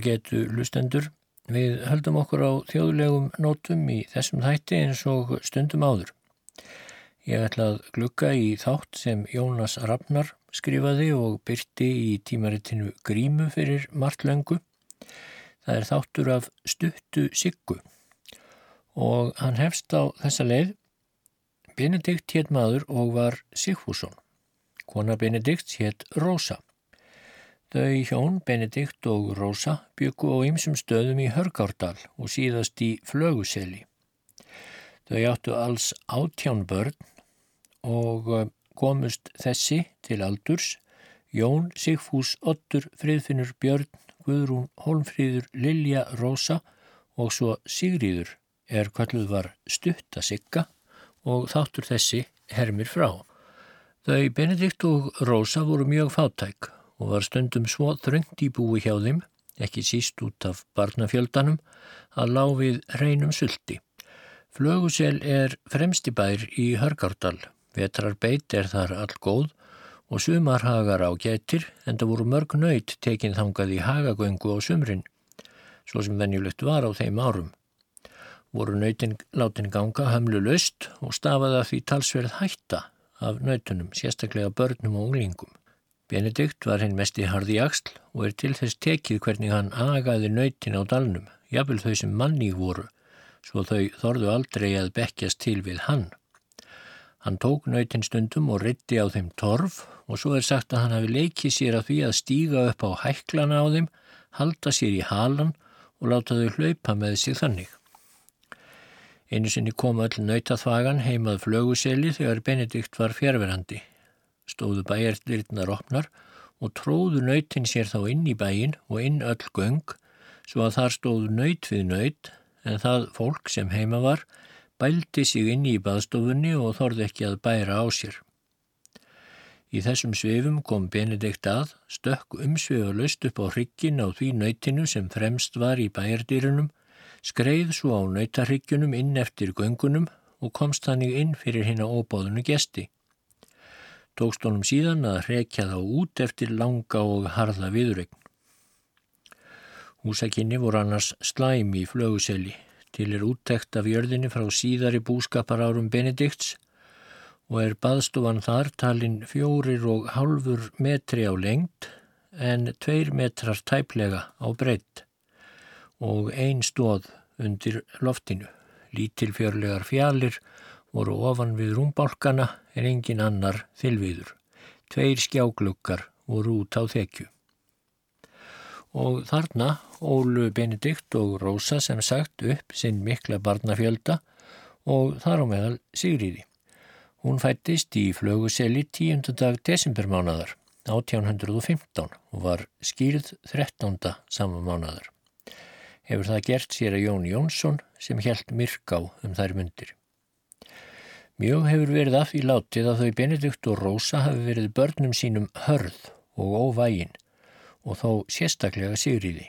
á getu lustendur. Við höldum okkur á þjóðlegum nótum í þessum þætti eins og stundum áður. Ég ætla að glukka í þátt sem Jónas Rafnar skrifaði og byrti í tímaritinu Grímu fyrir margt löngu. Það er þáttur af stuttu siggu og hann hefst á þessa leið. Benedikt hétt maður og var Sigfússon. Kona Benedikt hétt Rósa. Þau hjón, Benedikt og Rósa, byggu á ymsum stöðum í Hörgárdal og síðast í Flöguseli. Þau áttu alls átján börn og eh, komust þessi til aldurs Jón, Sigfús, Ottur, Friðfinnur, Björn, Guðrún, Holmfríður, Lilja, Rósa og svo Sigríður er kalluð var stutta sigga og þáttur þessi hermir frá. Þau Benedikt og Rósa voru mjög fátæk og var stundum svo þröngt í búi hjá þeim, ekki síst út af barnafjöldanum, að lág við hreinum sulti. Flögusel er fremsti bær í Hörgárdal, vetrar beit er þar all góð og sumarhagar á getur en það voru mörg nöyt tekinn þangað í hagagöngu á sumrin, svo sem venjulegt var á þeim árum. Voru nöytin látin ganga hamlu löst og stafaði að því talsverð hætta af nöytunum, sérstaklega börnum og unglingum. Benedikt var hinn mest í harði jaksl og er til þess tekið hvernig hann agaði nöytin á dalnum, jafnvel þau sem manni voru, svo þau þorðu aldrei að bekkjast til við hann. Hann tók nöytin stundum og ritti á þeim torf og svo er sagt að hann hafi leikið sér að því að stíga upp á hæklana á þeim, halda sér í halan og láta þau hlaupa með sig þannig. Einu sinni kom öll nöytaþvagan heimað flöguseli þegar Benedikt var fjárverandi stóðu bæjardirnar opnar og tróðu nöytin sér þá inn í bæin og inn öll göng svo að þar stóðu nöyt við nöyt en það fólk sem heima var bældi sig inn í baðstofunni og þorði ekki að bæra á sér. Í þessum svefum kom Benedikt að, stökk umsvefa löst upp á hryggin á því nöytinu sem fremst var í bæjardýrunum, skreið svo á nöytarhyggjunum inn eftir göngunum og komst þannig inn fyrir hinn á óbáðunu gesti tókst honum síðan að rekja þá út eftir langa og harða viðregn. Húsakinni voru annars slæm í flöguseli til er úttekt af jörðinni frá síðari búskapar árum Benedikts og er baðstofan þar talinn fjórir og halfur metri á lengt en tveir metrar tæplega á breytt og ein stóð undir loftinu, lítilfjörlegar fjalir voru ofan við rúmbálkana en engin annar þilviður. Tveir skjágluggar voru út á þekju. Og þarna ólu Benedikt og Rósa sem sagt upp sinn mikla barnafjölda og þar á meðal Sigriði. Hún fættist í flöguseli 10. dag desembermánadar 1815 og var skýrð 13. samanmánadar. Hefur það gert sér að Jón Jónsson sem helt myrk á um þær myndir. Mjög hefur verið af í látið að þau Benedikt og Rósa hafi verið börnum sínum hörð og óvægin og þó sérstaklega sigriði.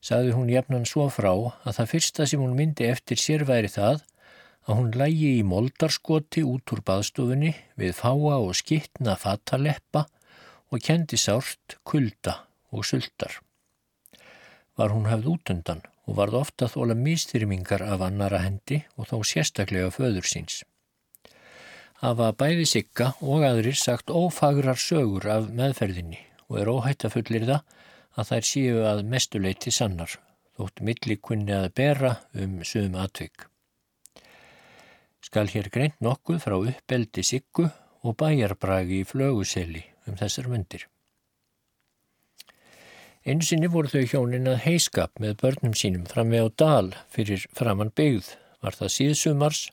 Saði hún jafnan svo frá að það fyrsta sem hún myndi eftir sér væri það að hún lægi í moldarskoti út úr baðstofunni við fáa og skittna fattaleppa og kendi sárt, kulda og sultar. Var hún hafð útundan og varð ofta þóla mistyrmingar af annara hendi og þó sérstaklega föður síns hafa bæði sigga og aðrir sagt ófagrar sögur af meðferðinni og er óhætt að fullir það að þær séu að mestuleiti sannar, þótt milli kunni að bera um sögum atvik. Skal hér greint nokkuð frá uppeldi siggu og bæjarbragi í flöguseli um þessar myndir. Einu sinni voru þau hjónin að heiskap með börnum sínum fram með á dal fyrir framann byggð, var það síðsumars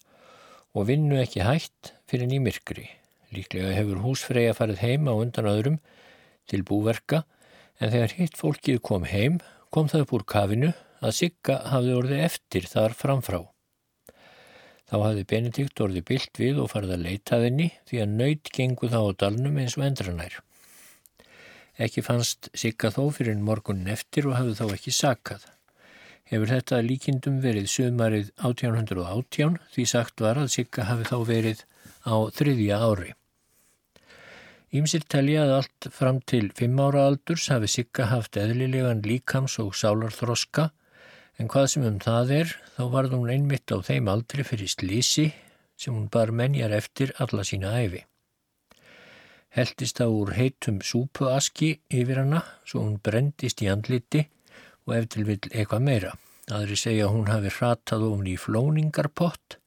og vinnu ekki hægt fyrir nýmirkri. Líklega hefur húsfreyja farið heim á undan öðrum til búverka en þegar hitt fólkið kom heim kom það upp úr kafinu að Sigga hafði orðið eftir þar framfrá. Þá hafði Benedikt orðið byllt við og farið að leita þenni því að nöyt gengu þá á dalnum eins og endranær. Ekki fannst Sigga þó fyrir morgunin eftir og hafði þá ekki sakað hefur þetta líkindum verið sömarið 1818 því sagt var að Sigga hafi þá verið á þriðja ári. Ímsir telja að allt fram til fimm ára aldurs hafi Sigga haft eðlilegan líkams og sálarþroska en hvað sem um það er þá varð hún einmitt á þeim aldri fyrir slísi sem hún bar menjar eftir alla sína æfi. Heldist það úr heitum súpuaski yfir hana svo hún brendist í andliti og eftir vil eitthvað meira. Aðri segja að hún hafi hratað ofn í flóningarpott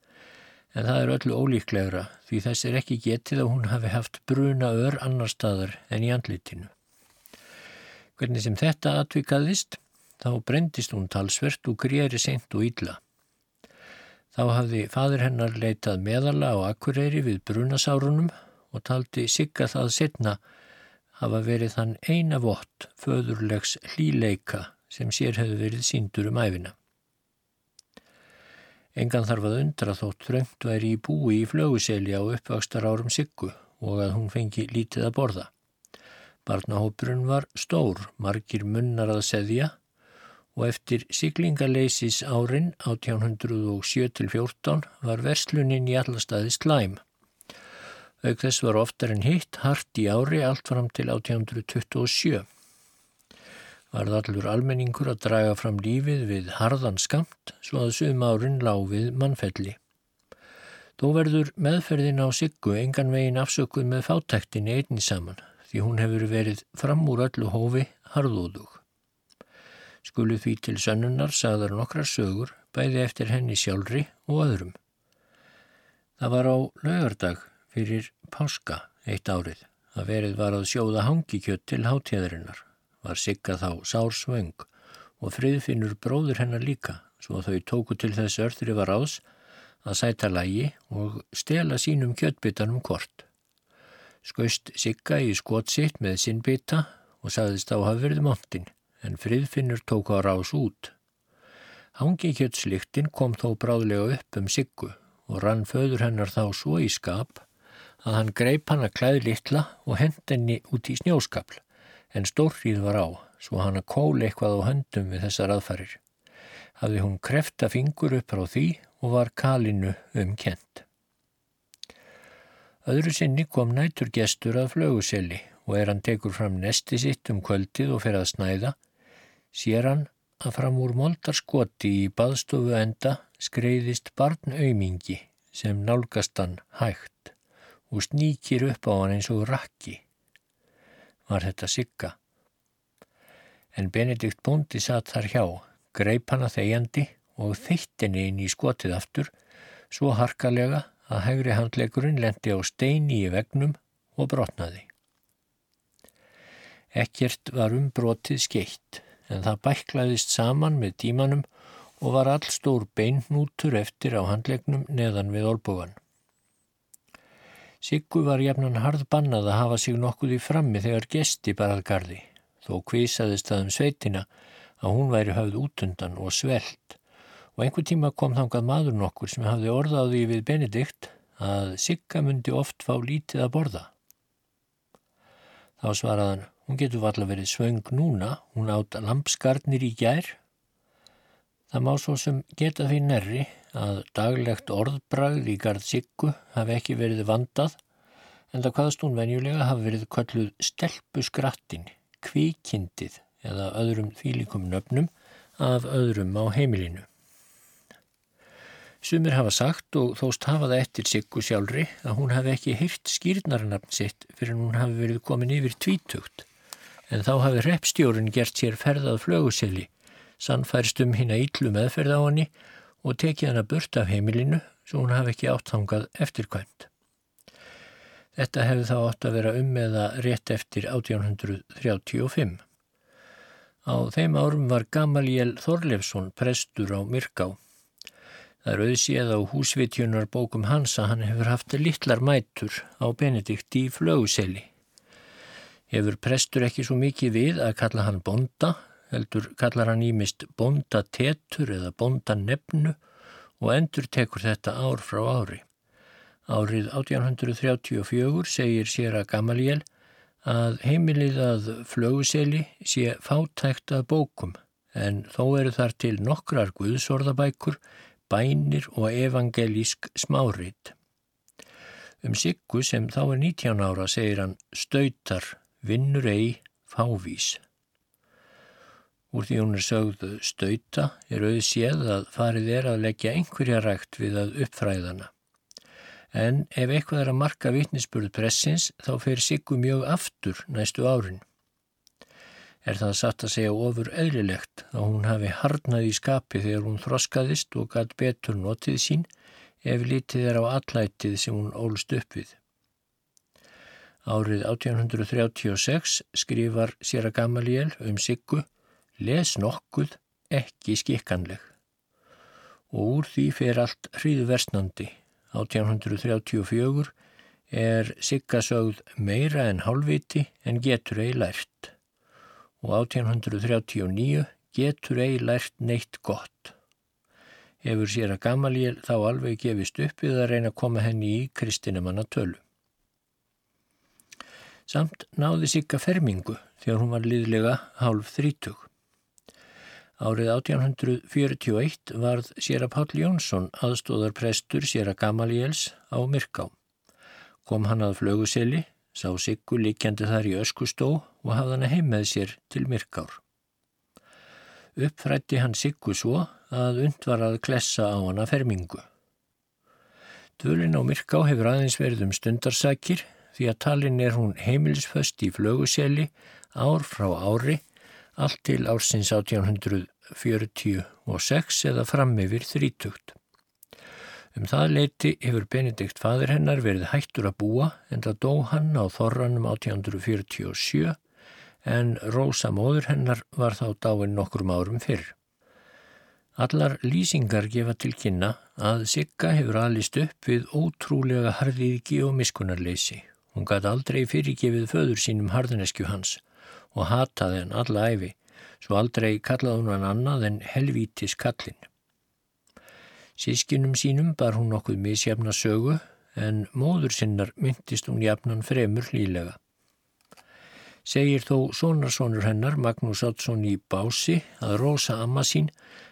en það er öllu ólíklegra því þess er ekki getið að hún hafi haft bruna ör annar staðar en í andlitinu. Hvernig sem þetta atvikaðist, þá brendist hún talsvert og gréri seint og ítla. Þá hafði fadur hennar leitað meðala á akkureyri við brunasárunum og taldi sigga það setna hafa verið þann eina vott föðurlegs hlíleika sem sér hefði verið síndur um æfina. Engan þarf að undra þótt þröngt væri í búi í flöguseli á uppvakstar árum Siggu og að hún fengi lítið að borða. Barnahópurinn var stór, margir munnar að seðja og eftir siglingaleisis árin 1807-14 var verslunin í allastæði slæm. Þess var oftar en hitt hart í ári allt fram til 1827 varð allur almenningur að draga fram lífið við harðan skamt svo að sum árin láfið mannfelli. Þó verður meðferðin á Siggu engan vegin afsökuð með fátæktinni einni saman því hún hefur verið fram úr öllu hófi harðúðug. Skulu því til sönnunar sagðar nokkrar sögur bæði eftir henni sjálfri og öðrum. Það var á laugardag fyrir páska eitt árið að verið var að sjóða hangikjött til hátíðarinnar var Sigga þá sársvöng og friðfinnur bróður hennar líka svo þau tóku til þess örþri var ás að sæta lægi og stela sínum kjöttbitanum kort. Skaust Sigga í skotsitt með sinn bita og sagðist á hafa verið montin en friðfinnur tók á rás út. Hangi kjöttsliktinn kom þó bráðlega upp um Siggu og rann föður hennar þá svo í skap að hann greip hann að klæði litla og hend henni út í snjóskapl en stórrið var á, svo hann að kóla eitthvað á höndum við þessar aðfarir. Hafði hún krefta fingur upp á því og var kalinu um kent. Öðru sinni kom nætur gestur að flöguseli og er hann tekur fram nesti sitt um kvöldið og fer að snæða, sér hann að fram úr moldarskoti í baðstofu enda skreiðist barnaumingi sem nálgast hann hægt og sníkir upp á hann eins og rakki var þetta sigga. En Benedikt Bóndi satt þar hjá, greip hana þegjandi og þeittinni inn í skotið aftur, svo harkalega að hægri handlegurinn lendi á steini í vegnum og brotnaði. Ekkert var um brotið skeitt, en það bæklaðist saman með tímanum og var allstór beinnútur eftir á handlegnum neðan við olbúan. Siggu var jafnan harð bannað að hafa sig nokkuð í frammi þegar gesti barað gardi, þó kvísaðist það um sveitina að hún væri höfð útundan og svelt og einhver tíma kom þangað maður nokkur sem hafði orðaði við Benedikt að Sigga myndi oft fá lítið að borða. Þá svaraðan, hún getur valla verið svöng núna, hún átt lampskarnir í gær. Það má svo sem geta því nærri að daglegt orðbragð í gard Siggu hafi ekki verið vandað en það hvaðst hún venjulega hafi verið kalluð stelpuskrattin, kvíkindið eða öðrum þýlikum nöfnum af öðrum á heimilinu. Sumir hafa sagt og þóst hafa það eftir Siggu sjálfri að hún hafi ekki hýrt skýrnarnafn sitt fyrir hún hafi verið komin yfir tvítugt en þá hafi repstjórun gert sér ferðað flöguseli, sannfærst um hinn að yllu meðferð á hanni og tekið hann að burta af heimilinu svo hún hafi ekki áttangað eftirkvæmt. Þetta hefði þá átt að vera um meða rétt eftir 1835. Á þeim árum var Gamaliel Þorlefsson prestur á Myrká. Það er auðsíð á húsvitjunar bókum hans að hann hefur haft littlar mætur á Benedikt í flöguseli. Hefur prestur ekki svo mikið við að kalla hann bonda heldur kallar hann ímist bondatetur eða bondanefnu og endur tekur þetta ár frá ári. Árið 1834 segir sér að Gamaliel að heimilið að flöguseli sé fátækt að bókum en þó eru þar til nokkrar guðsorðabækur, bænir og evangelísk smáreit. Um Siggu sem þá er 19 ára segir hann stöytar, vinnur ei, fávís. Úr því hún er sögðu stöyta er auðséð að farið er að leggja einhverja rægt við að uppfræðana. En ef eitthvað er að marka vitnisspurð pressins þá fer Siggu mjög aftur næstu árin. Er það satt að segja ofur eðlilegt að hún hafi harnað í skapi þegar hún þroskaðist og gætt betur notið sín ef litið er á allætið sem hún ólst upp við. Árið 1836 skrifar sér að Gamaliel um Siggu les nokkuð ekki skikkanleg og úr því fer allt hríðversnandi. 1834 er Sigga sögð meira en hálfviti en getur ei lært og 1839 getur ei lært neitt gott hefur sér að Gamaliel þá alveg gefist upp við að reyna að koma henni í kristinumanna tölu. Samt náði Sigga fermingu þegar hún var liðlega hálf þrítug. Árið 1841 varð sér að Páll Jónsson aðstóðar prestur sér að Gamaliels á Myrká. Kom hann að flöguseli, sá Siggu líkjandi þar í öskustó og hafði hann heim með sér til Myrkár. Uppfrætti hann Siggu svo að und var að klessa á hana fermingu. Dvölin á Myrká hefur aðeins verið um stundarsakir því að talin er hún heimilisföst í flöguseli ár frá ári allt til ársins 1846 eða fram yfir þrítugt. Um það leiti hefur Benedikt fadur hennar verið hættur að búa en það dó hann á þorranum 1847 en Rósa móður hennar var þá dáin nokkrum árum fyrr. Allar lýsingar gefa til kynna að Sigga hefur alist upp við ótrúlega harðiðki og miskunarleysi. Hún gæti aldrei fyrirgefið föður sínum harðineskju hans og hataði hann alla æfi, svo aldrei kallaði hún hann annað en helvítis kallin. Sískinum sínum bar hún nokkuð misjafna sögu en móður sinnar myndist hún jafnan fremur hlýlega. Segir þó sonarsonur hennar, Magnús Átsson í Bási, að Rósa amma sín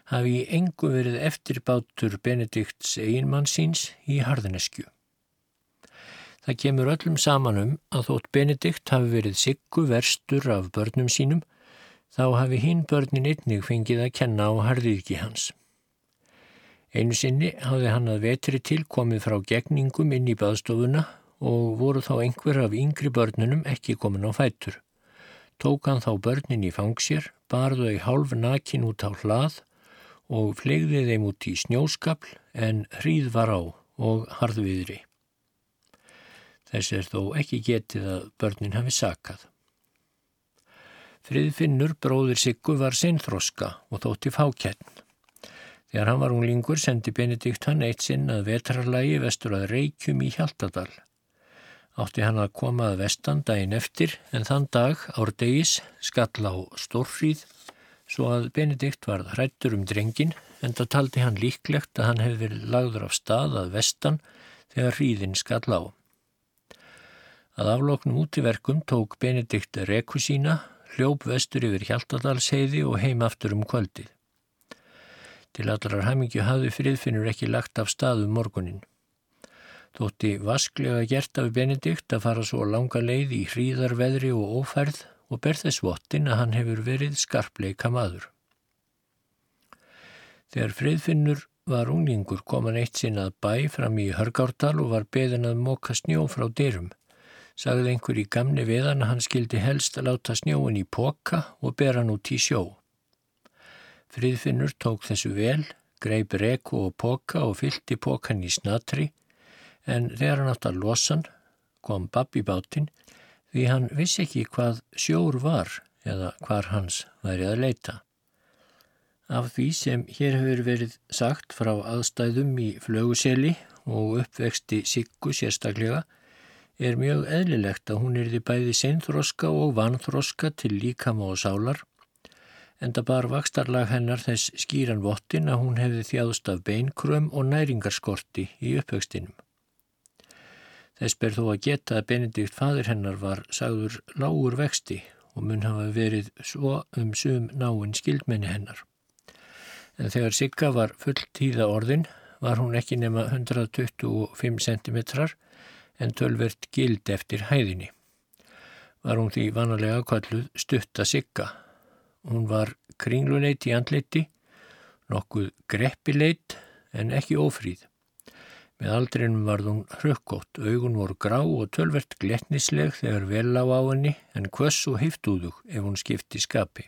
hafi í engu verið eftirbátur Benedikts eiginmann síns í harðineskju. Það kemur öllum saman um að þótt Benedikt hafi verið siggu verstur af börnum sínum, þá hafi hinn börnin einnig fengið að kenna á harðiðki hans. Einu sinni hafði hann að vetri tilkomið frá gegningum inn í baðstofuna og voru þá einhver af yngri börnunum ekki komin á fætur. Tók hann þá börnin í fangsir, barðu þau hálf nakin út á hlað og flegði þeim út í snjóskapl en hríð var á og harðviðri. Þess er þó ekki getið að börnin hafi sakað. Friðfinnur bróðir Siggu var sinnþroska og þótti fákjærn. Þegar hann var unglingur sendi Benedikt hann eitt sinn að vetrarlægi vestur að Reykjum í Hjaltadal. Átti hann að koma að vestan daginn eftir en þann dag árdegis skall á stórfríð svo að Benedikt varð hrættur um drengin en það taldi hann líklegt að hann hefði verið lagður af stað að vestan þegar hríðin skall á. Að afloknum út í verkum tók Benedikt reku sína, hljóp vestur yfir Hjaltadalsheiði og heim aftur um kvöldið. Til allar hamingju hafði friðfinnur ekki lagt af staðu um morgunin. Þótti vasklega gert af Benedikt að fara svo langa leið í hríðarveðri og ófærð og ber þess vottin að hann hefur verið skarpleika maður. Þegar friðfinnur var unglingur kom hann eitt sinn að bæ fram í Hörgárdal og var beðin að móka snjó frá dyrum. Sagði einhver í gamni viðan að hann skildi helst að láta snjóin í poka og bera hann út í sjó. Friðfinnur tók þessu vel, greip reku og poka og fylti pokan í snatri en þegar hann átt að losan kom babbi bátinn því hann vissi ekki hvað sjór var eða hvar hans væri að leita. Af því sem hér hefur verið sagt frá aðstæðum í flöguseli og uppvexti Siggu sérstaklega er mjög eðlilegt að hún er því bæði seinþroska og vanþroska til líkama og sálar en það bar vakstarlag hennar þess skýran vottin að hún hefði þjáðst af beinkröm og næringarskorti í uppvextinum. Þess ber þó að geta að Benedikt fadur hennar var sagður lágur vexti og mun hafa verið svo um sum náinn skildmenni hennar. En þegar Sigga var full tíða orðin var hún ekki nema 125 cm en tölvert gild eftir hæðinni. Var hún því vanalega kalluð stutta sigga. Hún var kringluleit í andliti, nokkuð greppileit en ekki ofríð. Með aldrinum varð hún hrökkótt, augun voru grá og tölvert gletnisleg þegar vel á á henni en hvöss og heiftúðug ef hún skipti skapi.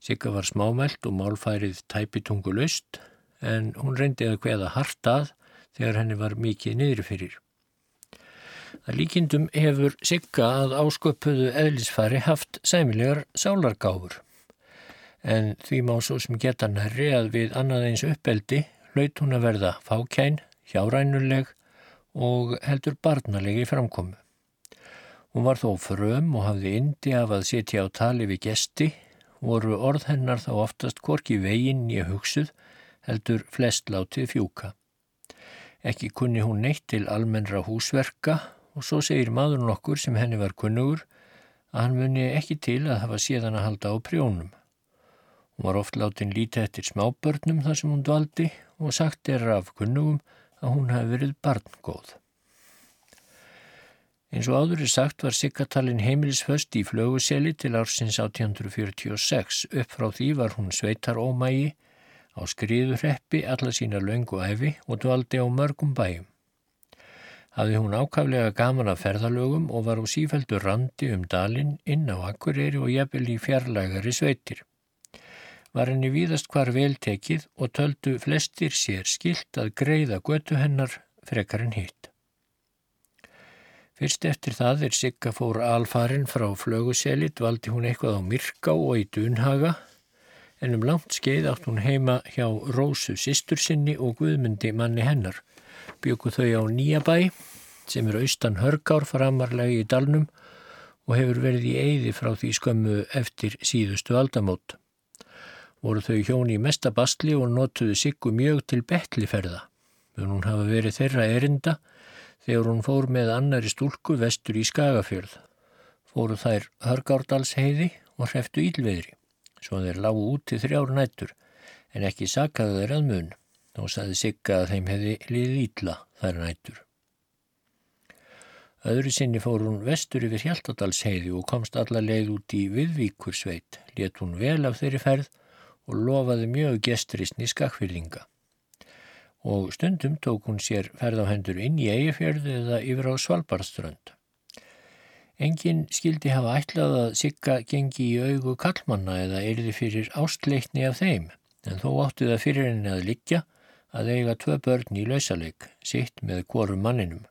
Sigga var smámælt og málfærið tæpitungu laust en hún reyndi að hveða hart að þegar henni var mikið niðri fyrir. Það líkindum hefur Sigga að ásköpuðu eðlisfari haft sæmilegar sálargáfur en því má svo sem geta nærri að við annað eins uppeldi hlaut hún að verða fákæn hjárænuleg og heldur barnalegi framkomu. Hún var þó fröm og hafði indi af að sitja á tali við gesti, voru orð hennar þá oftast korki veginn í hugsuð, heldur flest látið fjúka. Ekki kunni hún neitt til almennra húsverka og svo segir maður nokkur sem henni var kunnugur að hann muni ekki til að hafa síðan að halda á prjónum. Hún var oft látin lítið eftir smábörnum þar sem hún dvaldi og sagt er af kunnugum að hún hafi verið barngóð. Eins og áður er sagt var Siggatalinn heimilisföst í flöguseli til ársins 1846. Upp frá því var hún sveitar ómægi á skriðurreppi alla sína laungu æfi og dvaldi á mörgum bæjum. Hafði hún ákaflega gaman af ferðalögum og var á sífældu randi um dalinn inn á Akureyri og jafnvel í fjarlægari sveitir var henni víðast hvar veltekið og töldu flestir sér skilt að greiða götu hennar frekar en hitt. Fyrst eftir það er Sigga fór alfarin frá flöguselit valdi hún eitthvað á Myrká og í Dunhaga en um langt skeið átt hún heima hjá Rósu sýstur sinni og Guðmundi manni hennar. Byggu þau á Nýjabæ sem er austan hörgár framarlegi í dalnum og hefur verið í eyði frá því skömmu eftir síðustu aldamót voru þau hjón í mesta bastli og notuðu Siggu mjög til betliferða. Mun hún hafa verið þeirra erinda þegar hún fór með annari stúlku vestur í Skagafjörð. Fóru þær Hörgárdalsheiði og hreftu ílveðri, svo þeir lágu út til þrjár nættur, en ekki sakaðu þeir að mun. Þá saði Sigga að þeim hefði liðið ítla þær nættur. Öðru sinni fór hún vestur yfir Hjaltadalsheiði og komst alla leið út í Viðvíkursveit, let hún vel af þeirri ferð og lofaði mjög gestristni skakfyrlinga. Og stundum tók hún sér ferð á hendur inn í eigifjörðu eða yfir á Svalbardströnd. Engin skildi hafa ætlað að Sigga gengi í augu kallmanna eða erði fyrir ástleikni af þeim, en þó átti það fyrir henni að liggja að eiga tvö börn í lausaleik, sitt með kvorum manninum.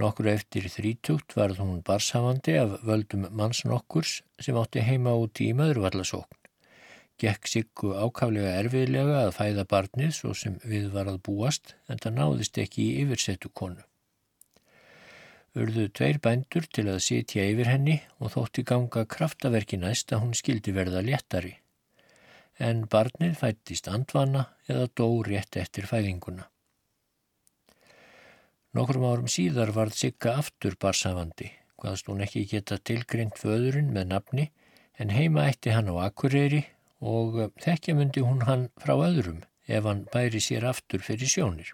Nokkur eftir þrítugt varð hún barshafandi af völdum mannsnokkurs sem átti heima úti í möðurvallasókn. Gekk Siggu ákaflega erfiðlega að fæða barnið svo sem við var að búast en það náðist ekki í yfirsettu konu. Urðu tveir bændur til að sitja yfir henni og þótti ganga kraftaverki næst að hún skildi verða léttari. En barnið fættist andvana eða dó rétt eftir fæðinguna. Nokkrum árum síðar varð Sigga aftur barsafandi, hvaðst hún ekki geta tilgrind föðurinn með nafni en heima eitti hann á Akureyri og þekkja myndi hún hann frá öðrum ef hann bæri sér aftur fyrir sjónir.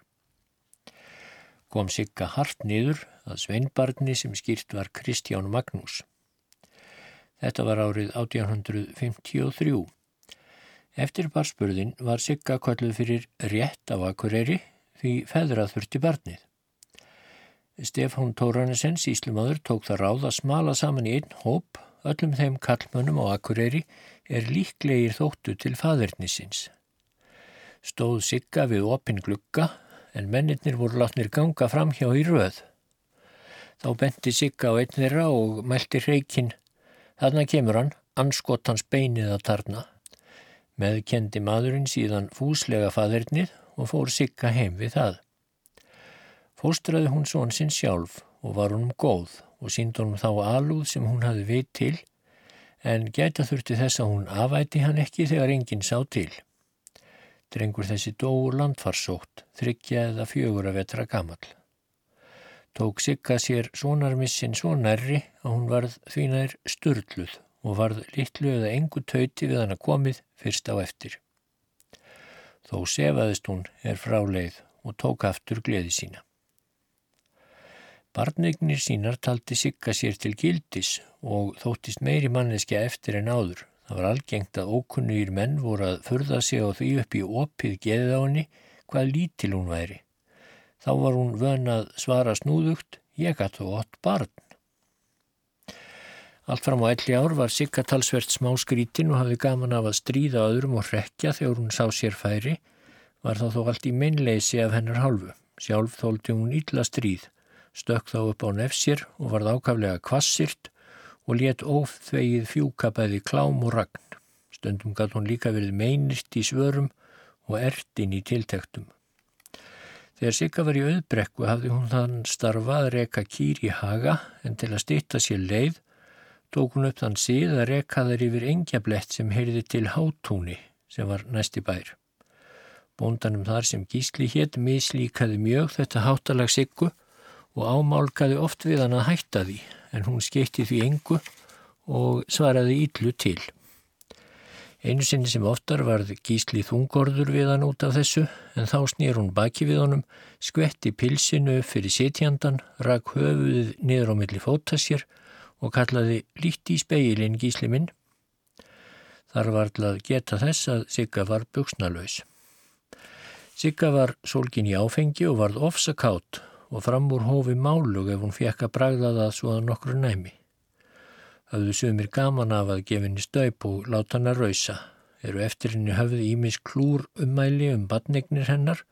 Kom Sigga hart niður að sveinbarni sem skýrt var Kristján Magnús. Þetta var árið 1853. Eftir barspurðin var Sigga kalluð fyrir rétt af Akureyri því feðrað þurfti barnið. Stefán Tórannesens íslumadur tók það ráð að smala saman í einn hóp öllum þeim kallmönnum á Akureyri er líklegir þóttu til faðurnisins. Stóð Sigga við opin glugga en mennirnir voru látnir ganga fram hjá í röð. Þá benti Sigga á einn þeirra og mælti reykinn. Þarna kemur hann, anskott hans beinið að tarna. Meðkendi maðurinn síðan fúslega faðurnið og fór Sigga heim við það. Fóstraði hún són sinn sjálf og var honum góð og sínd honum þá alúð sem hún hafi veit til en gæta þurfti þess að hún afæti hann ekki þegar enginn sá til. Drengur þessi dóur landfarsótt, þryggja eða fjögur að vetra gammal. Tók Sigga sér sonarmissin svo nærri að hún varð þvínær störluð og varð litlu eða engu tauti við hann að komið fyrst á eftir. Þó sefaðist hún er fráleið og tók aftur gleði sína. Barnignir sínar taldi sigga sér til gildis og þóttist meiri manneskja eftir en áður. Það var algengt að ókunnugir menn voru að förða sig á því upp í opið geðið á henni hvað lítil hún væri. Þá var hún vön að svara snúðugt, ég gæti þú ótt barn. Allt fram á elli ár var Sigga talsvert smá skrítin og hafði gaman af að stríða öðrum og rekja þegar hún sá sér færi, var þá þó allt í meinleysi af hennar hálfu. Sjálf þóldi hún illa stríð stökk þá upp á nefsir og varð ákaflega kvassirt og let óþvegið fjúka bæði klám og ragn. Stundum gatt hún líka verið meinirt í svörum og ertin í tiltektum. Þegar Sigga var í auðbrekku hafði hún þann starfað reka kýr í haga en til að stýtta sér leið tók hún upp þann síð að reka þær yfir engjablett sem heyrði til hátúni sem var næsti bær. Bóndanum þar sem gísli hétt mislíkaði mjög þetta hátalag Siggu og ámálkaði oft við hann að hætta því en hún skeitti því engu og svaraði íllu til. Einu sinni sem oftar varð gísli þungorður við hann út af þessu en þá snýr hún baki við honum, skvetti pilsinu fyrir setjandan, rak höfuðið niður á milli fótassér og kallaði líti í speilin gísli minn. Þar var til að geta þess að Sigga var buksnalös. Sigga var sólgin í áfengi og varð ofsakátt og fram úr hófi málug ef hún fekk að bragða það svo að nokkru næmi. Hafðu sumir gaman af að gefinni staup og láta hann að rausa. Eru eftir henni höfðu ímis klúr ummæli um badnignir hennar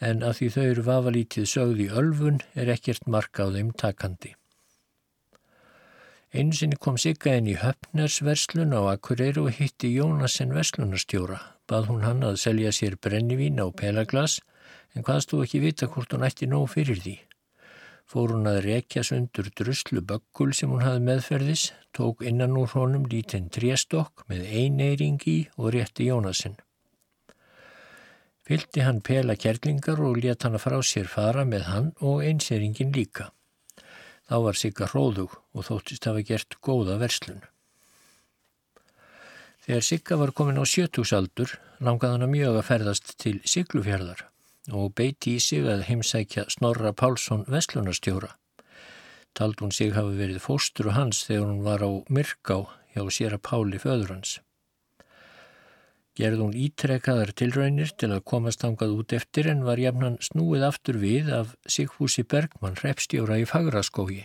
en að því þau eru vafalítið sögð í ölfun er ekkert marka á þeim takandi. Einu sinni kom Sigga inn í höfnersverslun á Akureyri og hitti Jónasen verslunarstjóra. Bað hún hann að selja sér brennivín á pelaglas en hvaðst þú ekki vita hvort hún ætti nóg fyrir því. Fór hún að rekja sundur druslu böggul sem hún hafði meðferðis, tók innan úr honum lítinn trésstokk með eineiring í og rétti Jónasinn. Fyldi hann pela kerlingar og let hann að frá sér fara með hann og einseiringin líka. Þá var Sigga hróðug og þóttist hafa gert góða verslun. Þegar Sigga var komin á sjötúsaldur langaði hann að mjög að ferðast til Siglufjörðar og beiti í sig að heimsækja Snorra Pálsson Veslunarstjóra. Tald hún sig hafi verið fóstru hans þegar hún var á Myrká hjá sér að Páli föður hans. Gerð hún ítrekkaðar tilraunir til að komast hangað út eftir en var jafnan snúið aftur við af Sigfúsi Bergmann, repstjóra í Fagraskógi.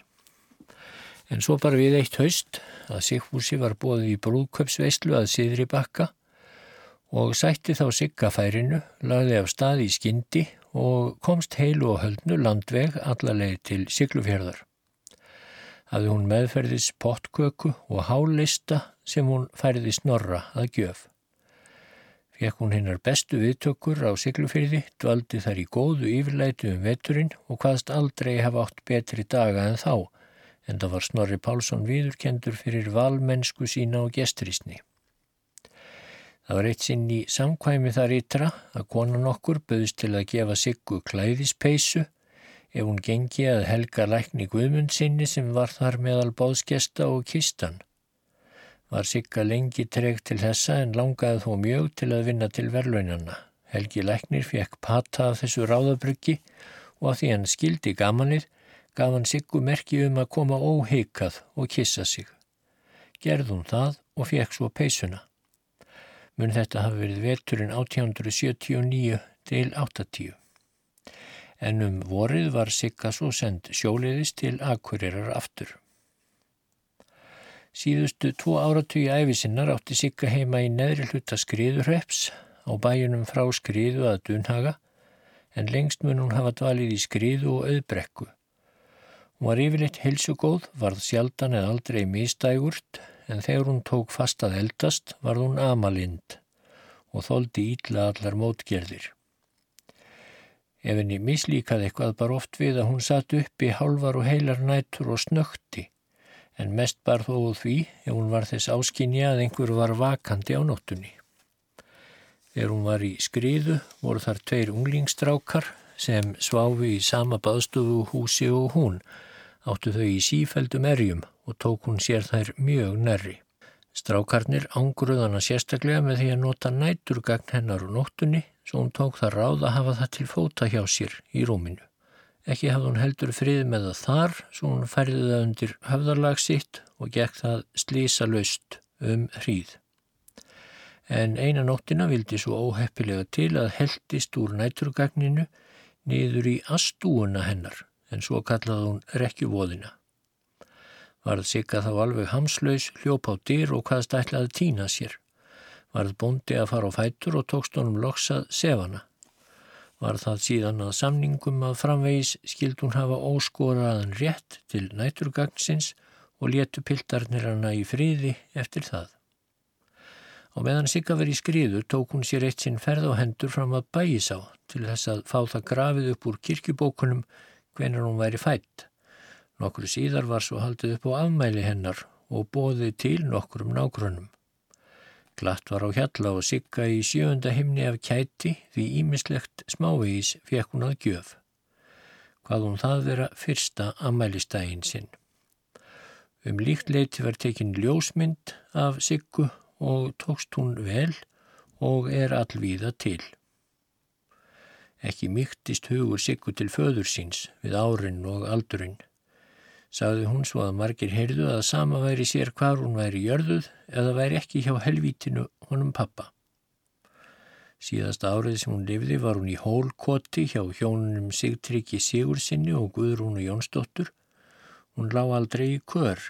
En svo bara við eitt haust að Sigfúsi var bóðið í brúðköpsveislu að Siðri bakka og sætti þá siggafærinu, lagði af stað í skyndi og komst heilu og höldnu landveg allarleið til Siglufjörðar. Hafði hún meðferðis pottköku og hálista sem hún færði snorra að gjöf. Fekk hún hinnar bestu viðtökur á Siglufjörði, dvaldi þar í góðu yfirleitu um veturinn og hvaðst aldrei hafa átt betri daga en þá, en það var Snorri Pálsson viðurkendur fyrir valmennsku sína og gestrisni. Það var eitt sinn í samkvæmi þar ytra að konan okkur böðist til að gefa Siggu klæðispeisu ef hún gengi að helga lækni Guðmund sinni sem var þar meðal báðskesta og kistan. Var Sigga lengi tregt til þessa en langaði þó mjög til að vinna til verðlaunana. Helgi læknir fekk pata af þessu ráðabryggi og að því hann skildi gamanið gaf hann Siggu merki um að koma óheikað og kissa sig. Gerð hún það og fekk svo peisuna mun þetta hafa verið veturinn 1879 til 80. En um vorið var Sigga svo send sjóliðis til Akureyrar aftur. Síðustu tvo áratugi æfisinnar átti Sigga heima í neðri hluta skriðurreps á bæjunum frá skriðu að Dunhaga en lengst mun hún hafa dvalið í skriðu og auðbrekku. Hún var yfirleitt helsugóð, varð sjaldan eða aldrei mistægurt en þegar hún tók fast að eldast var hún amalind og þóldi ítla allar mótgerðir. Ef henni mislíkaði eitthvað bara oft við að hún satt uppi halvar og heilar nættur og snökti, en mest bar þó því ef hún var þess áskinja að einhver var vakandi á nóttunni. Þegar hún var í skriðu voru þar tveir unglingstrákar sem sváfi í sama baðstofu húsi og hún, áttu þau í sífældum erjum og tók hún sér þær mjög nærri. Strákarnir ángruðana sérstaklega með því að nota næturgagn hennar og nóttunni svo hún tók það ráð að hafa það til fóta hjá sér í rúminu. Ekki hafði hún heldur frið með það þar, svo hún færði það undir höfðarlag sitt og gekk það slísa löst um hríð. En eina nóttina vildi svo óheppilega til að heldist úr næturgagninu niður í astúuna hennar, en svo kallaði hún rekkjuvóðina. Varð sigga þá alveg hamslaus, hljóp á dyr og hvaðst ætlaði týna sér. Varð bóndi að fara á fætur og tókst honum loksað sefana. Var það síðan að samningum að framvegis skild hún hafa óskoraðan rétt til næturgagnsins og letu piltarnir hana í friði eftir það. Og meðan Sigga verið í skriðu tók hún sér eitt sinn ferð á hendur fram að bæjis á til þess að fá það grafið upp úr kirkjubókunum hvenar hún væri fætt. Nokkru síðar var svo haldið upp á afmæli hennar og bóðið til nokkurum nágrunum. Glatt var á hjalla og sigga í sjöunda himni af kæti því ímislegt smávegis fekk hún að gjöf. Hvað hún það vera fyrsta afmælistægin sinn. Um líkt leiti var tekin ljósmynd af siggu og tókst hún vel og er allvíða til. Ekki mygtist hugur siggu til föður síns við árin og aldurinn sagði hún svo að margir heyrðu að sama væri sér hvar hún væri jörðuð eða væri ekki hjá helvítinu honum pappa. Síðasta árið sem hún lifði var hún í hólkoti hjá hjónunum Sigtryggi Sigursinni og Guðrúnu Jónsdóttur. Hún lág aldrei í kör,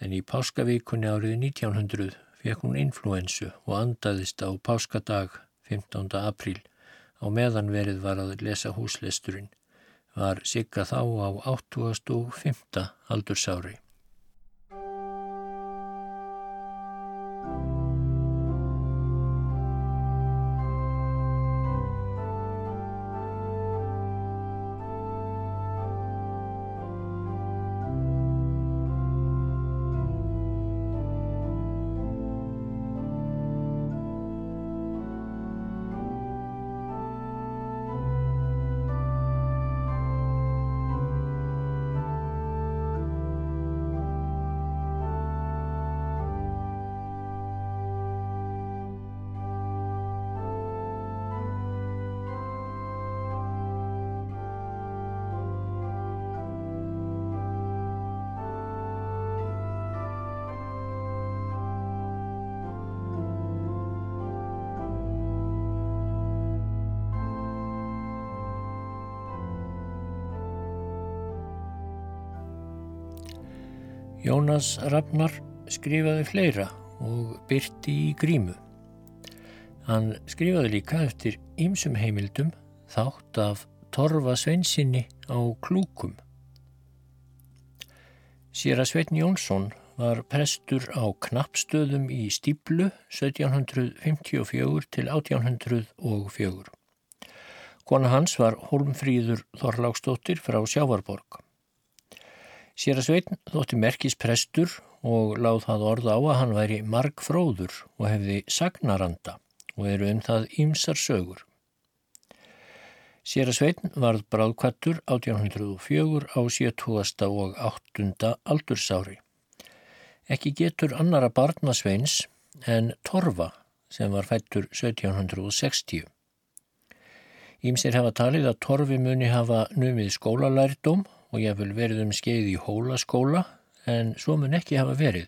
en í páskavíkunni árið 1900 fekk hún influensu og andaðist á páskadag 15. apríl á meðan verið var að lesa húslesturinn var Sigga þá á 85. aldursári. Jónas Ragnar skrifaði fleira og byrti í grímu. Hann skrifaði líka eftir ýmsum heimildum þátt af Torfa Sveinsinni á klúkum. Sér að Sveitn Jónsson var prestur á knappstöðum í Stíblu 1754 til 1804. Kona hans var Holmfríður Þorláksdóttir frá Sjávarborg. Sér að Sveitn þótti merkis prestur og láð það orða á að hann væri margfróður og hefði sagnaranda og eru um það ýmsar sögur. Sér að Sveitn varð bráðkvattur 1804 á 70. og 8. aldursári. Ekki getur annara barnasveins en Torfa sem var fættur 1760. Ímsir hefa talið að Torfi muni hafa numið skólalærdóm og ég vil verið um skeið í hólaskóla en svo mun ekki hafa verið,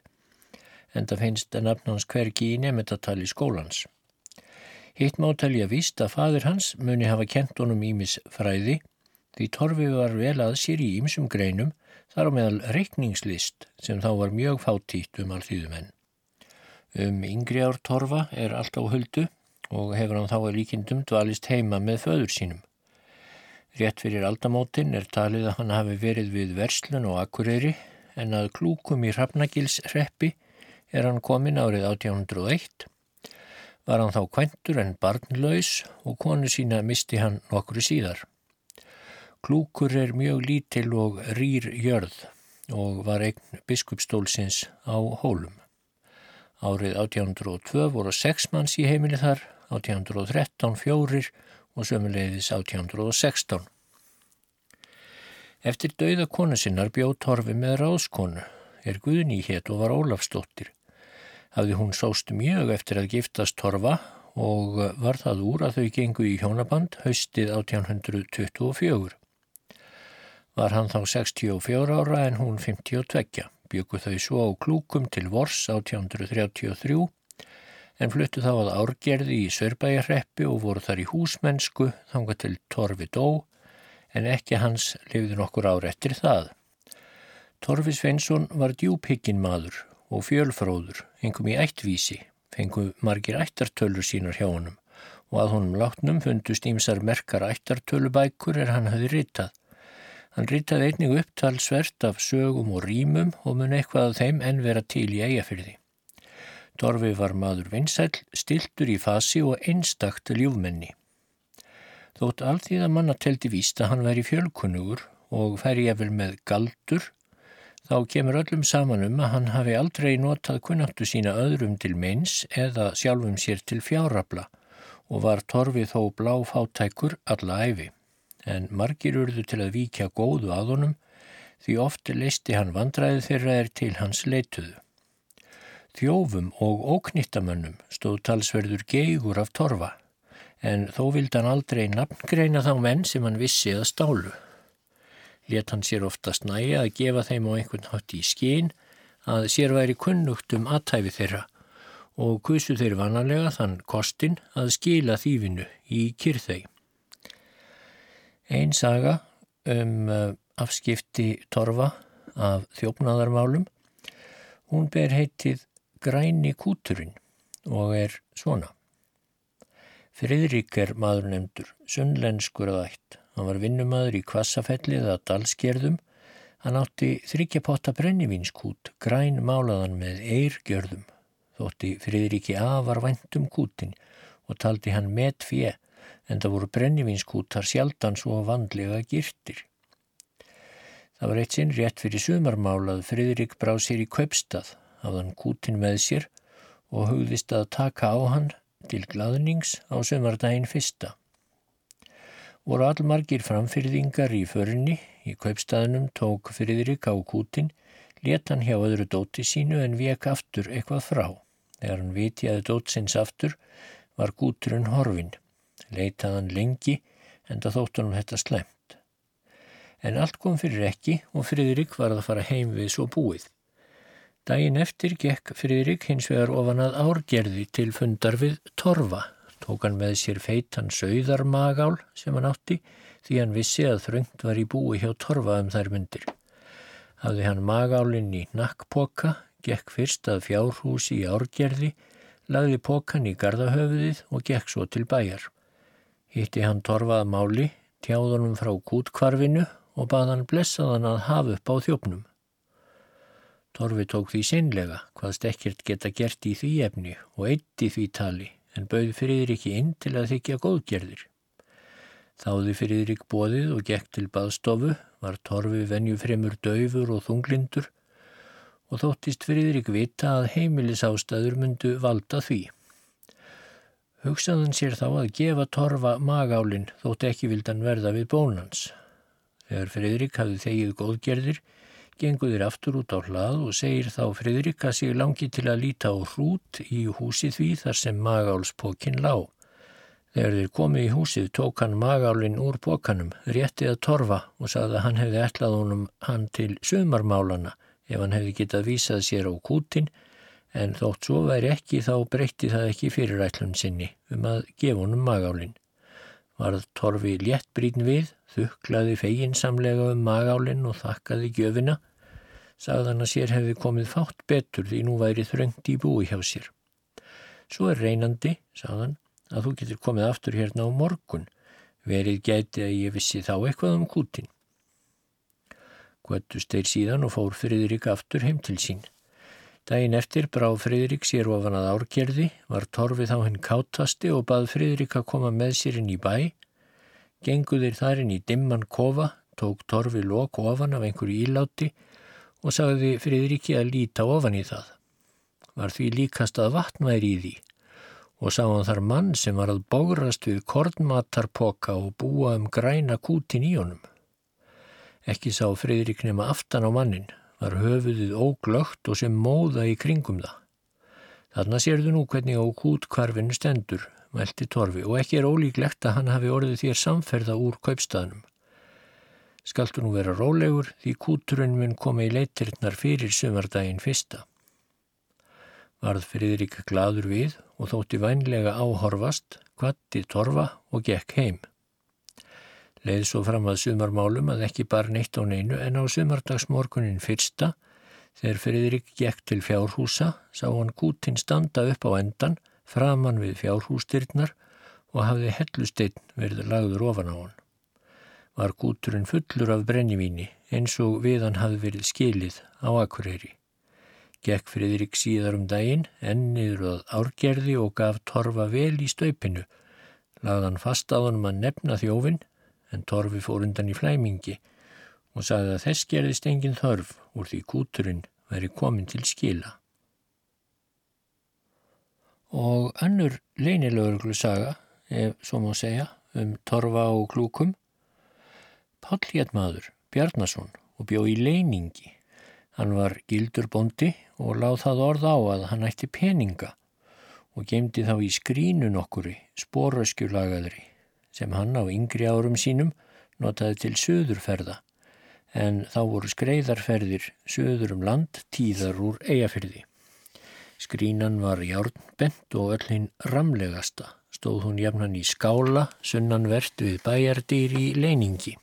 en það finnst að nafnans hverki í nefndatal í skólans. Hitt má talja víst að fadur hans muni hafa kent honum ímis fræði því Torfi var vel að sér í ímsum greinum þar á meðal reikningslist sem þá var mjög fátítt um allþýðumenn. Um yngri ár Torfa er allt á höldu og hefur hann þá að líkindum dvalist heima með föður sínum. Rétt fyrir aldamótin er talið að hann hafi verið við Verslun og Akureyri en að klúkum í Hrafnagilsreppi er hann komin árið 1801. Var hann þá kventur en barnlaus og konu sína misti hann nokkru síðar. Klúkur er mjög lítil og rýr jörð og var eign biskupstólsins á hólum. Árið 1802 voru sex manns í heimili þar, 1813 fjórir og sömuleiðis 1816. Eftir dauða konu sinnar bjóð Torfi með ráðskonu, er Guðni hétt og var Ólafsdóttir. Hafði hún sóst mjög eftir að giftast Torfa og var það úr að þau gengu í hjónaband haustið 1824. var hann þá 64 ára en hún 52. Byggu þau svo á klúkum til Vors 1833 en fluttu þá að árgerði í Sörbæjarreppi og voru þar í húsmennsku þanga til Torfi dó en ekki hans lifði nokkur ár eftir það. Torfi Sveinsson var djúpikinn maður og fjölfróður, engum í ættvísi, fengu margir ættartölur sínar hjá honum og að honum látnum fundust ímsar merkar ættartölubækur er hann hafi ritað. Hann ritaði einnig upptalsvert af sögum og rýmum og mun eitthvað af þeim en vera til í eigafyrði. Torfi var maður vinsæl, stiltur í fasi og einstakt ljúfmenni. Þótt allþýða manna teldi víst að hann væri fjölkunnugur og færi vel með galdur þá kemur öllum saman um að hann hafi aldrei notað kunnáttu sína öðrum til meins eða sjálfum sér til fjárrabla og var torfið þó bláfátækur alla æfi. En margir urðu til að víkja góðu að honum því oft leisti hann vandræði þeirra er til hans leituðu. Þjófum og óknittamönnum stóð talsverður geigur af torfa. En þó vildi hann aldrei nafngreina þá menn sem hann vissi að stálu. Let hann sér oftast næja að gefa þeim á einhvern hátt í skín að sér væri kunnugt um aðtæfi þeirra og kusu þeir vanalega þann kostin að skila þýfinu í kyrþau. Einn saga um uh, afskipti torfa af þjófnaðarmálum, hún ber heitið Græni kúturinn og er svona. Friðrik er maður nefndur, sunnlenskur að ætt. Hann var vinnumadur í kvassafellið að dalskerðum. Hann átti þryggjapotta brennivinskút, græn málaðan með eirgjörðum. Þótti Fridriki A var væntum kútin og taldi hann með fjö en það voru brennivinskútar sjaldan svo vandlega girtir. Það var eitt sinn rétt fyrir sumarmálað Fridrik brá sér í kaupstað, hafðan kútin með sér og hugðist að taka á hann til gladnings á sumardaginn fyrsta voru allmargir framfyrðingar í förunni, í kaupstaðnum tók Friðrik á kútin, let hann hjá öðru dóti sínu en vek aftur eitthvað frá. Þegar hann vitiði dótsins aftur var kúturinn horfin. Leitað hann lengi en það þótt hann þetta slemt. En allt kom fyrir ekki og Friðrik var að fara heim við svo búið. Dægin eftir gekk Friðrik hins vegar ofan að árgerði til fundar við Torfa tók hann með sér feitan sögðarmagál sem hann átti því hann vissi að þröngt var í búi hjá torfa um þær myndir. Hafði hann magálinn í nakkpoka, gekk fyrst að fjárhúsi í árgerði, lagði pokan í gardahöfuðið og gekk svo til bæjar. Hitti hann torfað máli, tjáðunum frá kútkvarfinu og bað hann blessaðan að hafa upp á þjófnum. Torfi tók því sinnlega hvaðst ekkert geta gert í því efni og eitt í því tali en bauð Friðriki inn til að þykja góðgerðir. Þáði Friðrik bóðið og gekk til baðstofu, var torfi venju fremur döfur og þunglindur og þóttist Friðrik vita að heimilisástaður myndu valda því. Hugsaðan sér þá að gefa torfa magálinn þótt ekki vildan verða við bónans. Þegar Friðrik hafði þegið góðgerðir, genguðir aftur út á hlað og segir þá Fridrika sig langi til að líta á hrút í húsið því þar sem magálspókin lág. Þegar þeir komið í húsið tók hann magálinn úr bókanum, réttið að torfa og sagði að hann hefði ætlað honum hann til sömarmálana ef hann hefði getað vísað sér á kútin en þótt svo væri ekki þá breytti það ekki fyrir ætlun sinni um að gefa honum magálinn. Varð torfi léttbrýn við, þuklaði feginsamlega um magálinn og þakkaði gjöfina, sagðan að sér hefði komið fátt betur því nú væri þröngt í búi hjá sér. Svo er reynandi, sagðan, að þú getur komið aftur hérna á morgun, verið gæti að ég vissi þá eitthvað um kútin. Kvöttust þeir síðan og fór Friðrik aftur heim til sín. Dægin eftir brá Friðrik sér ofan að árgerði, var torfið á henn kátasti og bað Friðrik að koma með sér inn í bæ. Genguðir þar inn í dimman kofa, tók torfi lok ofan af einhverju íláti og sagði Friðriki að líta ofan í það. Var því líkast að vatnværi í því og sá hann þar mann sem var að bógrast við kornmatarpoka og búa um græna kútin í honum. Ekki sá Friðrik nema aftan á mannin var höfuðið óglögt og sem móða í kringum það. Þarna sérðu nú hvernig á kútkvarfinu stendur, meldi Torfi, og ekki er ólíklegt að hann hafi orðið þér samferða úr kaupstaðnum. skaltu nú vera rólegur því kúturinn mun koma í leitirnar fyrir sumardaginn fyrsta. Varð Friðrik gladur við og þótti vænlega áhorfast, kvatti torfa og gekk heim. Leið svo fram að sumarmálum að ekki bara neitt á neinu en á sumardagsmorgunin fyrsta, þegar Friðrik gekk til fjárhúsa, sá hann kútin standa upp á endan, framann við fjárhústyrnar og hafði hellusteinn verið lagður ofan á hann. Var kúturinn fullur af brennivíni eins og við hann hafði verið skilið á Akureyri. Gekk Friðrik síðar um daginn, enniður að árgerði og gaf torfa vel í staupinu. Lagðan fast á hann að nefna þjófinn en Torfi fór undan í flæmingi og sagði að þess gerðist engin þörf úr því kúturinn veri komin til skila. Og önnur leinilögurglu saga, ef svo má segja, um Torfa og klúkum. Páll Hjartmaður, Bjarnason og bjó í leiningi. Hann var gildur bondi og láð það orð á að hann ætti peninga og gemdi þá í skrínun okkuri, spóröskjulagaðri sem hann á yngri árum sínum notaði til söðurferða en þá voru skreiðarferðir söður um land tíðar úr eigafyrði. Skrínan var járnbent og öll hinn ramlegasta, stóð hún jafnan í skála, sunnanvert við bæjardýr í leiningi.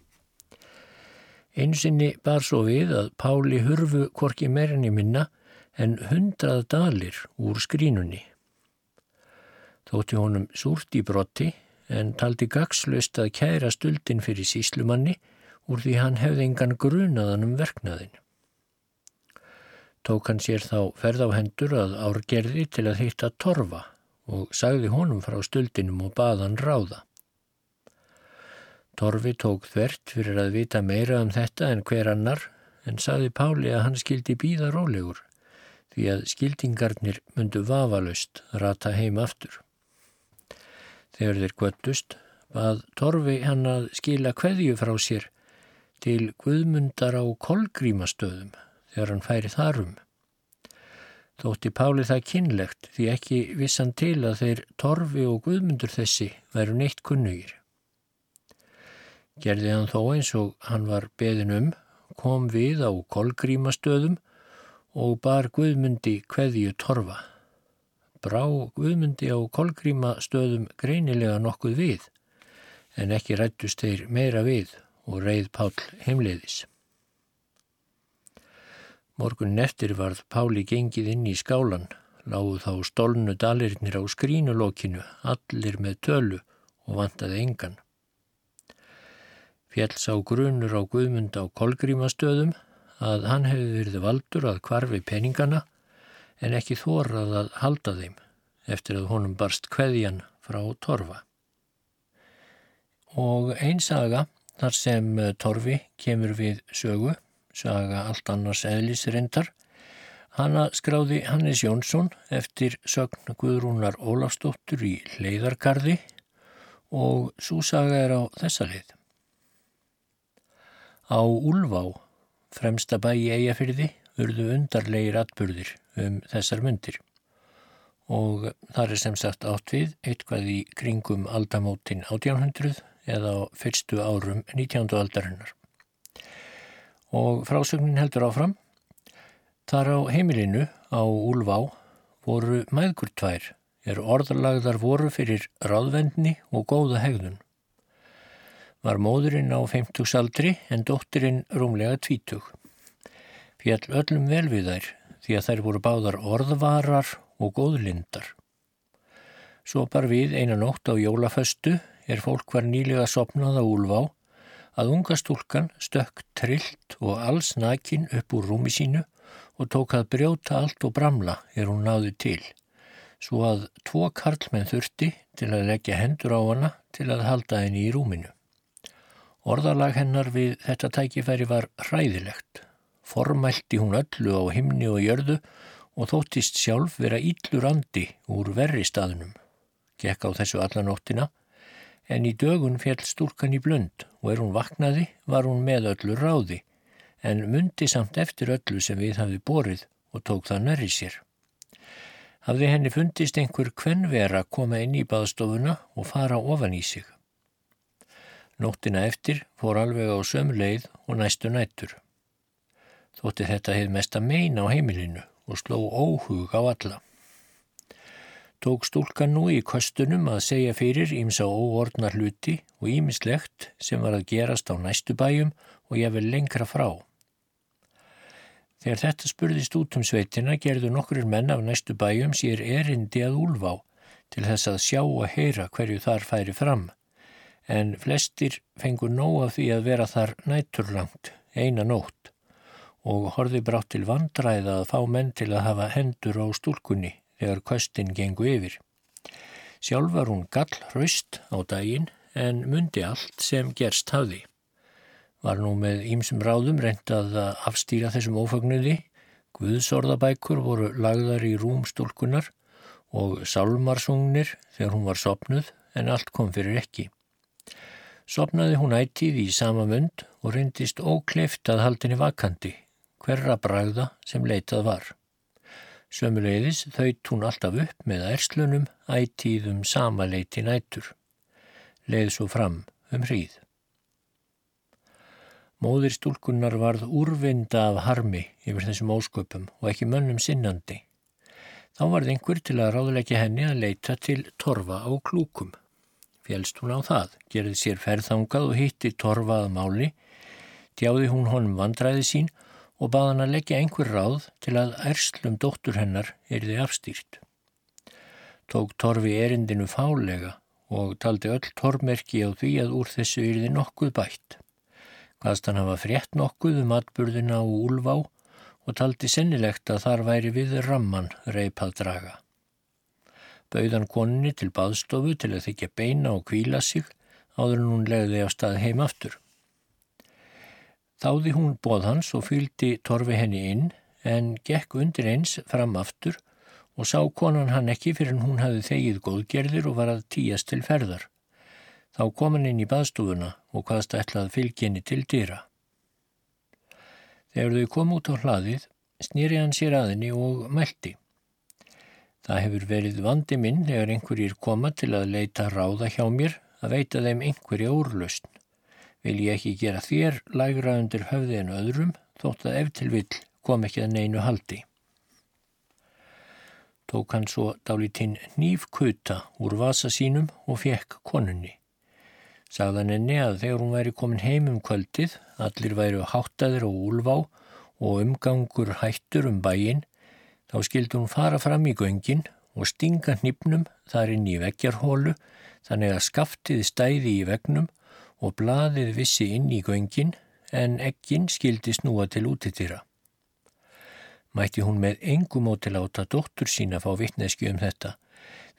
Einsinni bar svo við að Páli hurfu korki meirinni minna en hundrað dalir úr skrínunni. Þótti honum súrt í brotti en taldi gagslust að kæra stuldin fyrir síslumanni úr því hann hefði engan grunaðan um verknaðin. Tók hann sér þá ferð á hendur að árgerði til að hitta torfa og sagði honum frá stuldinum og baðan ráða. Torfi tók þvert fyrir að vita meira um þetta en hver annar en sagði Páli að hann skildi býða rólegur því að skildingarnir myndu vafalust rata heim aftur. Þegar þeir göttust bað Torfi hann að skila kveðju frá sér til Guðmundar á kolgrímastöðum þegar hann færi þarum. Þótti Páli það kynlegt því ekki vissan til að þeir Torfi og Guðmundur þessi væru neitt kunnugir. Gerði hann þó eins og hann var beðin um, kom við á kolgrímastöðum og bar Guðmundi kveðju Torfa brá Guðmundi á kolgríma stöðum greinilega nokkuð við en ekki rættust þeir meira við og reið Pál heimleiðis. Morgun eftir varð Páli gengið inn í skálan, láguð þá stolnu dalirnir á skrínulokinu, allir með tölu og vantaði engan. Fjells á grunur á Guðmund á kolgrímastöðum að hann hefði verið valdur að kvarfi peningana en ekki þórað að halda þeim eftir að honum barst kveðjan frá Torfa. Og einn saga þar sem eh, Torfi kemur við sögu, saga allt annars eðlisrindar, Hanna skráði Hannes Jónsson eftir sögn Guðrúnar Ólafsdóttur í Leiðarkarði og svo saga er á þessa leið. Á Úlvá, fremsta bæ í eigafyrði, urðu undarlegir atbyrðir um þessar myndir og þar er sem sagt átt við eitthvað í kringum aldamótin 1800 eða á fyrstu árum 19. aldarinnar. Og frásögnin heldur áfram. Þar á heimilinu á Úlvá voru mæðgur tvær er orðalagðar voru fyrir ráðvendni og góða hegðun. Var móðurinn á 50 aldri en dóttirinn rúmlega 20. Fjall öllum vel við þær því að þær voru báðar orðvarar og góðlindar. Svo bar við eina nótt á jólaföstu er fólk var nýlega sopnað á úlvá að unga stúlkan stökk trillt og alls nakin upp úr rúmi sínu og tók að brjóta allt og bramla er hún náði til, svo að tvo karlmenn þurfti til að leggja hendur á hana til að halda henni í rúminu. Orðalag hennar við þetta tækifæri var hræðilegt. Formælti hún öllu á himni og jörðu og þóttist sjálf vera íllur andi úr verri staðunum. Gekk á þessu allanóttina en í dögun fjall stúrkan í blönd og er hún vaknaði var hún með öllu ráði en myndi samt eftir öllu sem við hafi borið og tók það nærri sér. Hafði henni fundist einhver kvenvera koma inn í baðstofuna og fara ofan í sig. Nóttina eftir fór alveg á sömu leið og næstu nættur. Þótti þetta hefð mest að meina á heimilinu og sló óhug á alla. Tók stúlkan nú í kostunum að segja fyrir ímsa óordnar hluti og ímislegt sem var að gerast á næstu bæjum og ég vil lengra frá. Þegar þetta spurðist út um sveitina gerðu nokkur menn af næstu bæjum sér erindi að úlfá til þess að sjá og heyra hverju þar færi fram, en flestir fengur nóg af því að vera þar nætturlangt, eina nótt, og horfi brátt til vandræða að fá menn til að hafa hendur á stúlkunni þegar kostin gengu yfir. Sjálf var hún gall hraust á daginn en myndi allt sem gerst hafði var nú með ímsum ráðum reyndað að afstýra þessum ófagnuði. Guðsorðabækur voru lagðar í rúmstólkunar og salmarsungnir þegar hún var sopnuð en allt kom fyrir ekki. Sopnaði hún ættið í sama mund og reyndist ókleift að haldinni vakandi, hverra bragða sem leitað var. Sömuleiðis þaut hún alltaf upp með erslunum ættið um sama leiti nætur. Leið svo fram um hríð. Móðir stúlkunnar varð úrvinda af harmi yfir þessum ósköpum og ekki mönnum sinnandi. Þá varð einhver til að ráðleggja henni að leita til torfa á klúkum. Fjelst hún á það, gerði sér ferðangað og hitti torfað máli, djáði hún honum vandræði sín og bað hann að leggja einhver ráð til að erslum dóttur hennar erði afstýrt. Tók torfi erindinu fálega og taldi öll tormerki á því að úr þessu erði nokkuð bætt. Hvaðst hann hafa frétt nokkuð um atburðina og úlvá og taldi sennilegt að þar væri við ramman reipað draga. Bauðan koninni til baðstofu til að þykja beina og kvíla sig áður en hún legði á stað heim aftur. Þáði hún bóð hans og fylgdi torfi henni inn en gekk undir eins fram aftur og sá konan hann ekki fyrir hún hafi þegið góðgerðir og var að tíast til ferðar. Þá kom hann inn í baðstúfuna og hvaðst ætlað fylginni til dýra. Þegar þau kom út á hlaðið, snýri hann sér aðinni og mælti. Það hefur verið vandi minn þegar einhverjir koma til að leita ráða hjá mér að veita þeim einhverja úrlausn. Vil ég ekki gera þér lægra undir höfði en öðrum þótt að ef til vill kom ekki að neinu haldi. Tók hann svo dálítinn nýfkuta úr vasa sínum og fekk konunni. Sagðan henni að þegar hún væri komin heim um kvöldið, allir væri háttaðir og úlvá og umgangur hættur um bæin, þá skildi hún fara fram í göngin og stinga hnipnum þar inn í veggjarhólu þannig að skaftið stæði í vegnum og blaðið vissi inn í göngin en ekkin skildi snúa til útitýra. Mætti hún með engum ótil áta dóttur sína fá vittneski um þetta,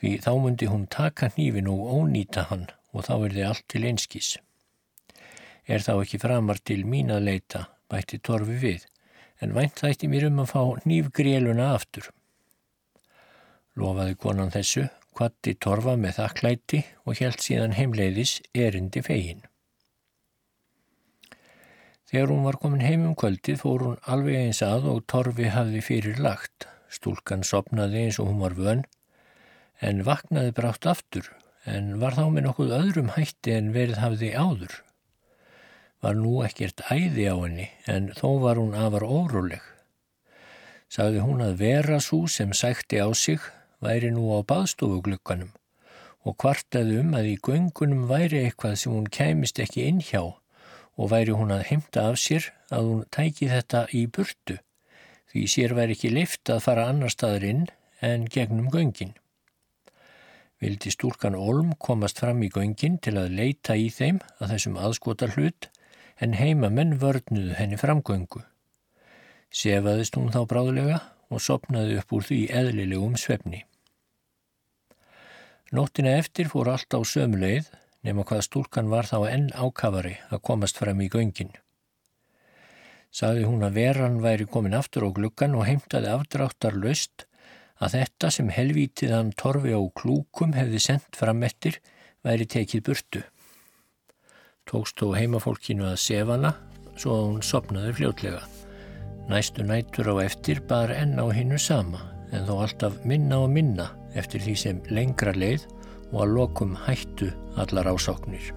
því þá myndi hún taka hnífin og ónýta hann og þá er þið allt til einskís. Er þá ekki framar til mín að leita, bætti torfi við, en vænt þætti mér um að fá nýfgréluna aftur. Lofaði konan þessu, kvatti torfa með þakklæti og helt síðan heimleiðis erindi fegin. Þegar hún var komin heim um kvöldið fór hún alveg eins að og torfi hafði fyrir lagt. Stúlkan sopnaði eins og hún var vönn, en vaknaði brátt aftur en var þá með nokkuð öðrum hætti en verið hafði áður. Var nú ekkert æði á henni en þó var hún afar óróleg. Sagði hún að vera svo sem sækti á sig væri nú á baðstofuglugganum og kvartaði um að í göngunum væri eitthvað sem hún kæmist ekki inn hjá og væri hún að heimta af sér að hún tæki þetta í burtu því sér væri ekki lift að fara annar staðar inn en gegnum göngin vildi stúlkan Olm komast fram í göngin til að leita í þeim að þessum aðskotar hlut en heimamenn vörnuðu henni framgöngu. Sefaðist hún þá bráðulega og sopnaði upp úr því eðlilegum svefni. Nóttina eftir fór allt á sömuleið nema hvað stúlkan var þá enn ákafari að komast fram í göngin. Saði hún að veran væri komin aftur á gluggan og heimtaði afdráttar löst að þetta sem helvítiðan torfi á klúkum hefði sendt fram eftir væri tekið burtu. Tókst þó heimafólkinu að sefana svo að hún sopnaði fljótlega. Næstu nætur á eftir bar enn á hinnu sama en þó alltaf minna og minna eftir því sem lengra leið og að lokum hættu allar ásóknir.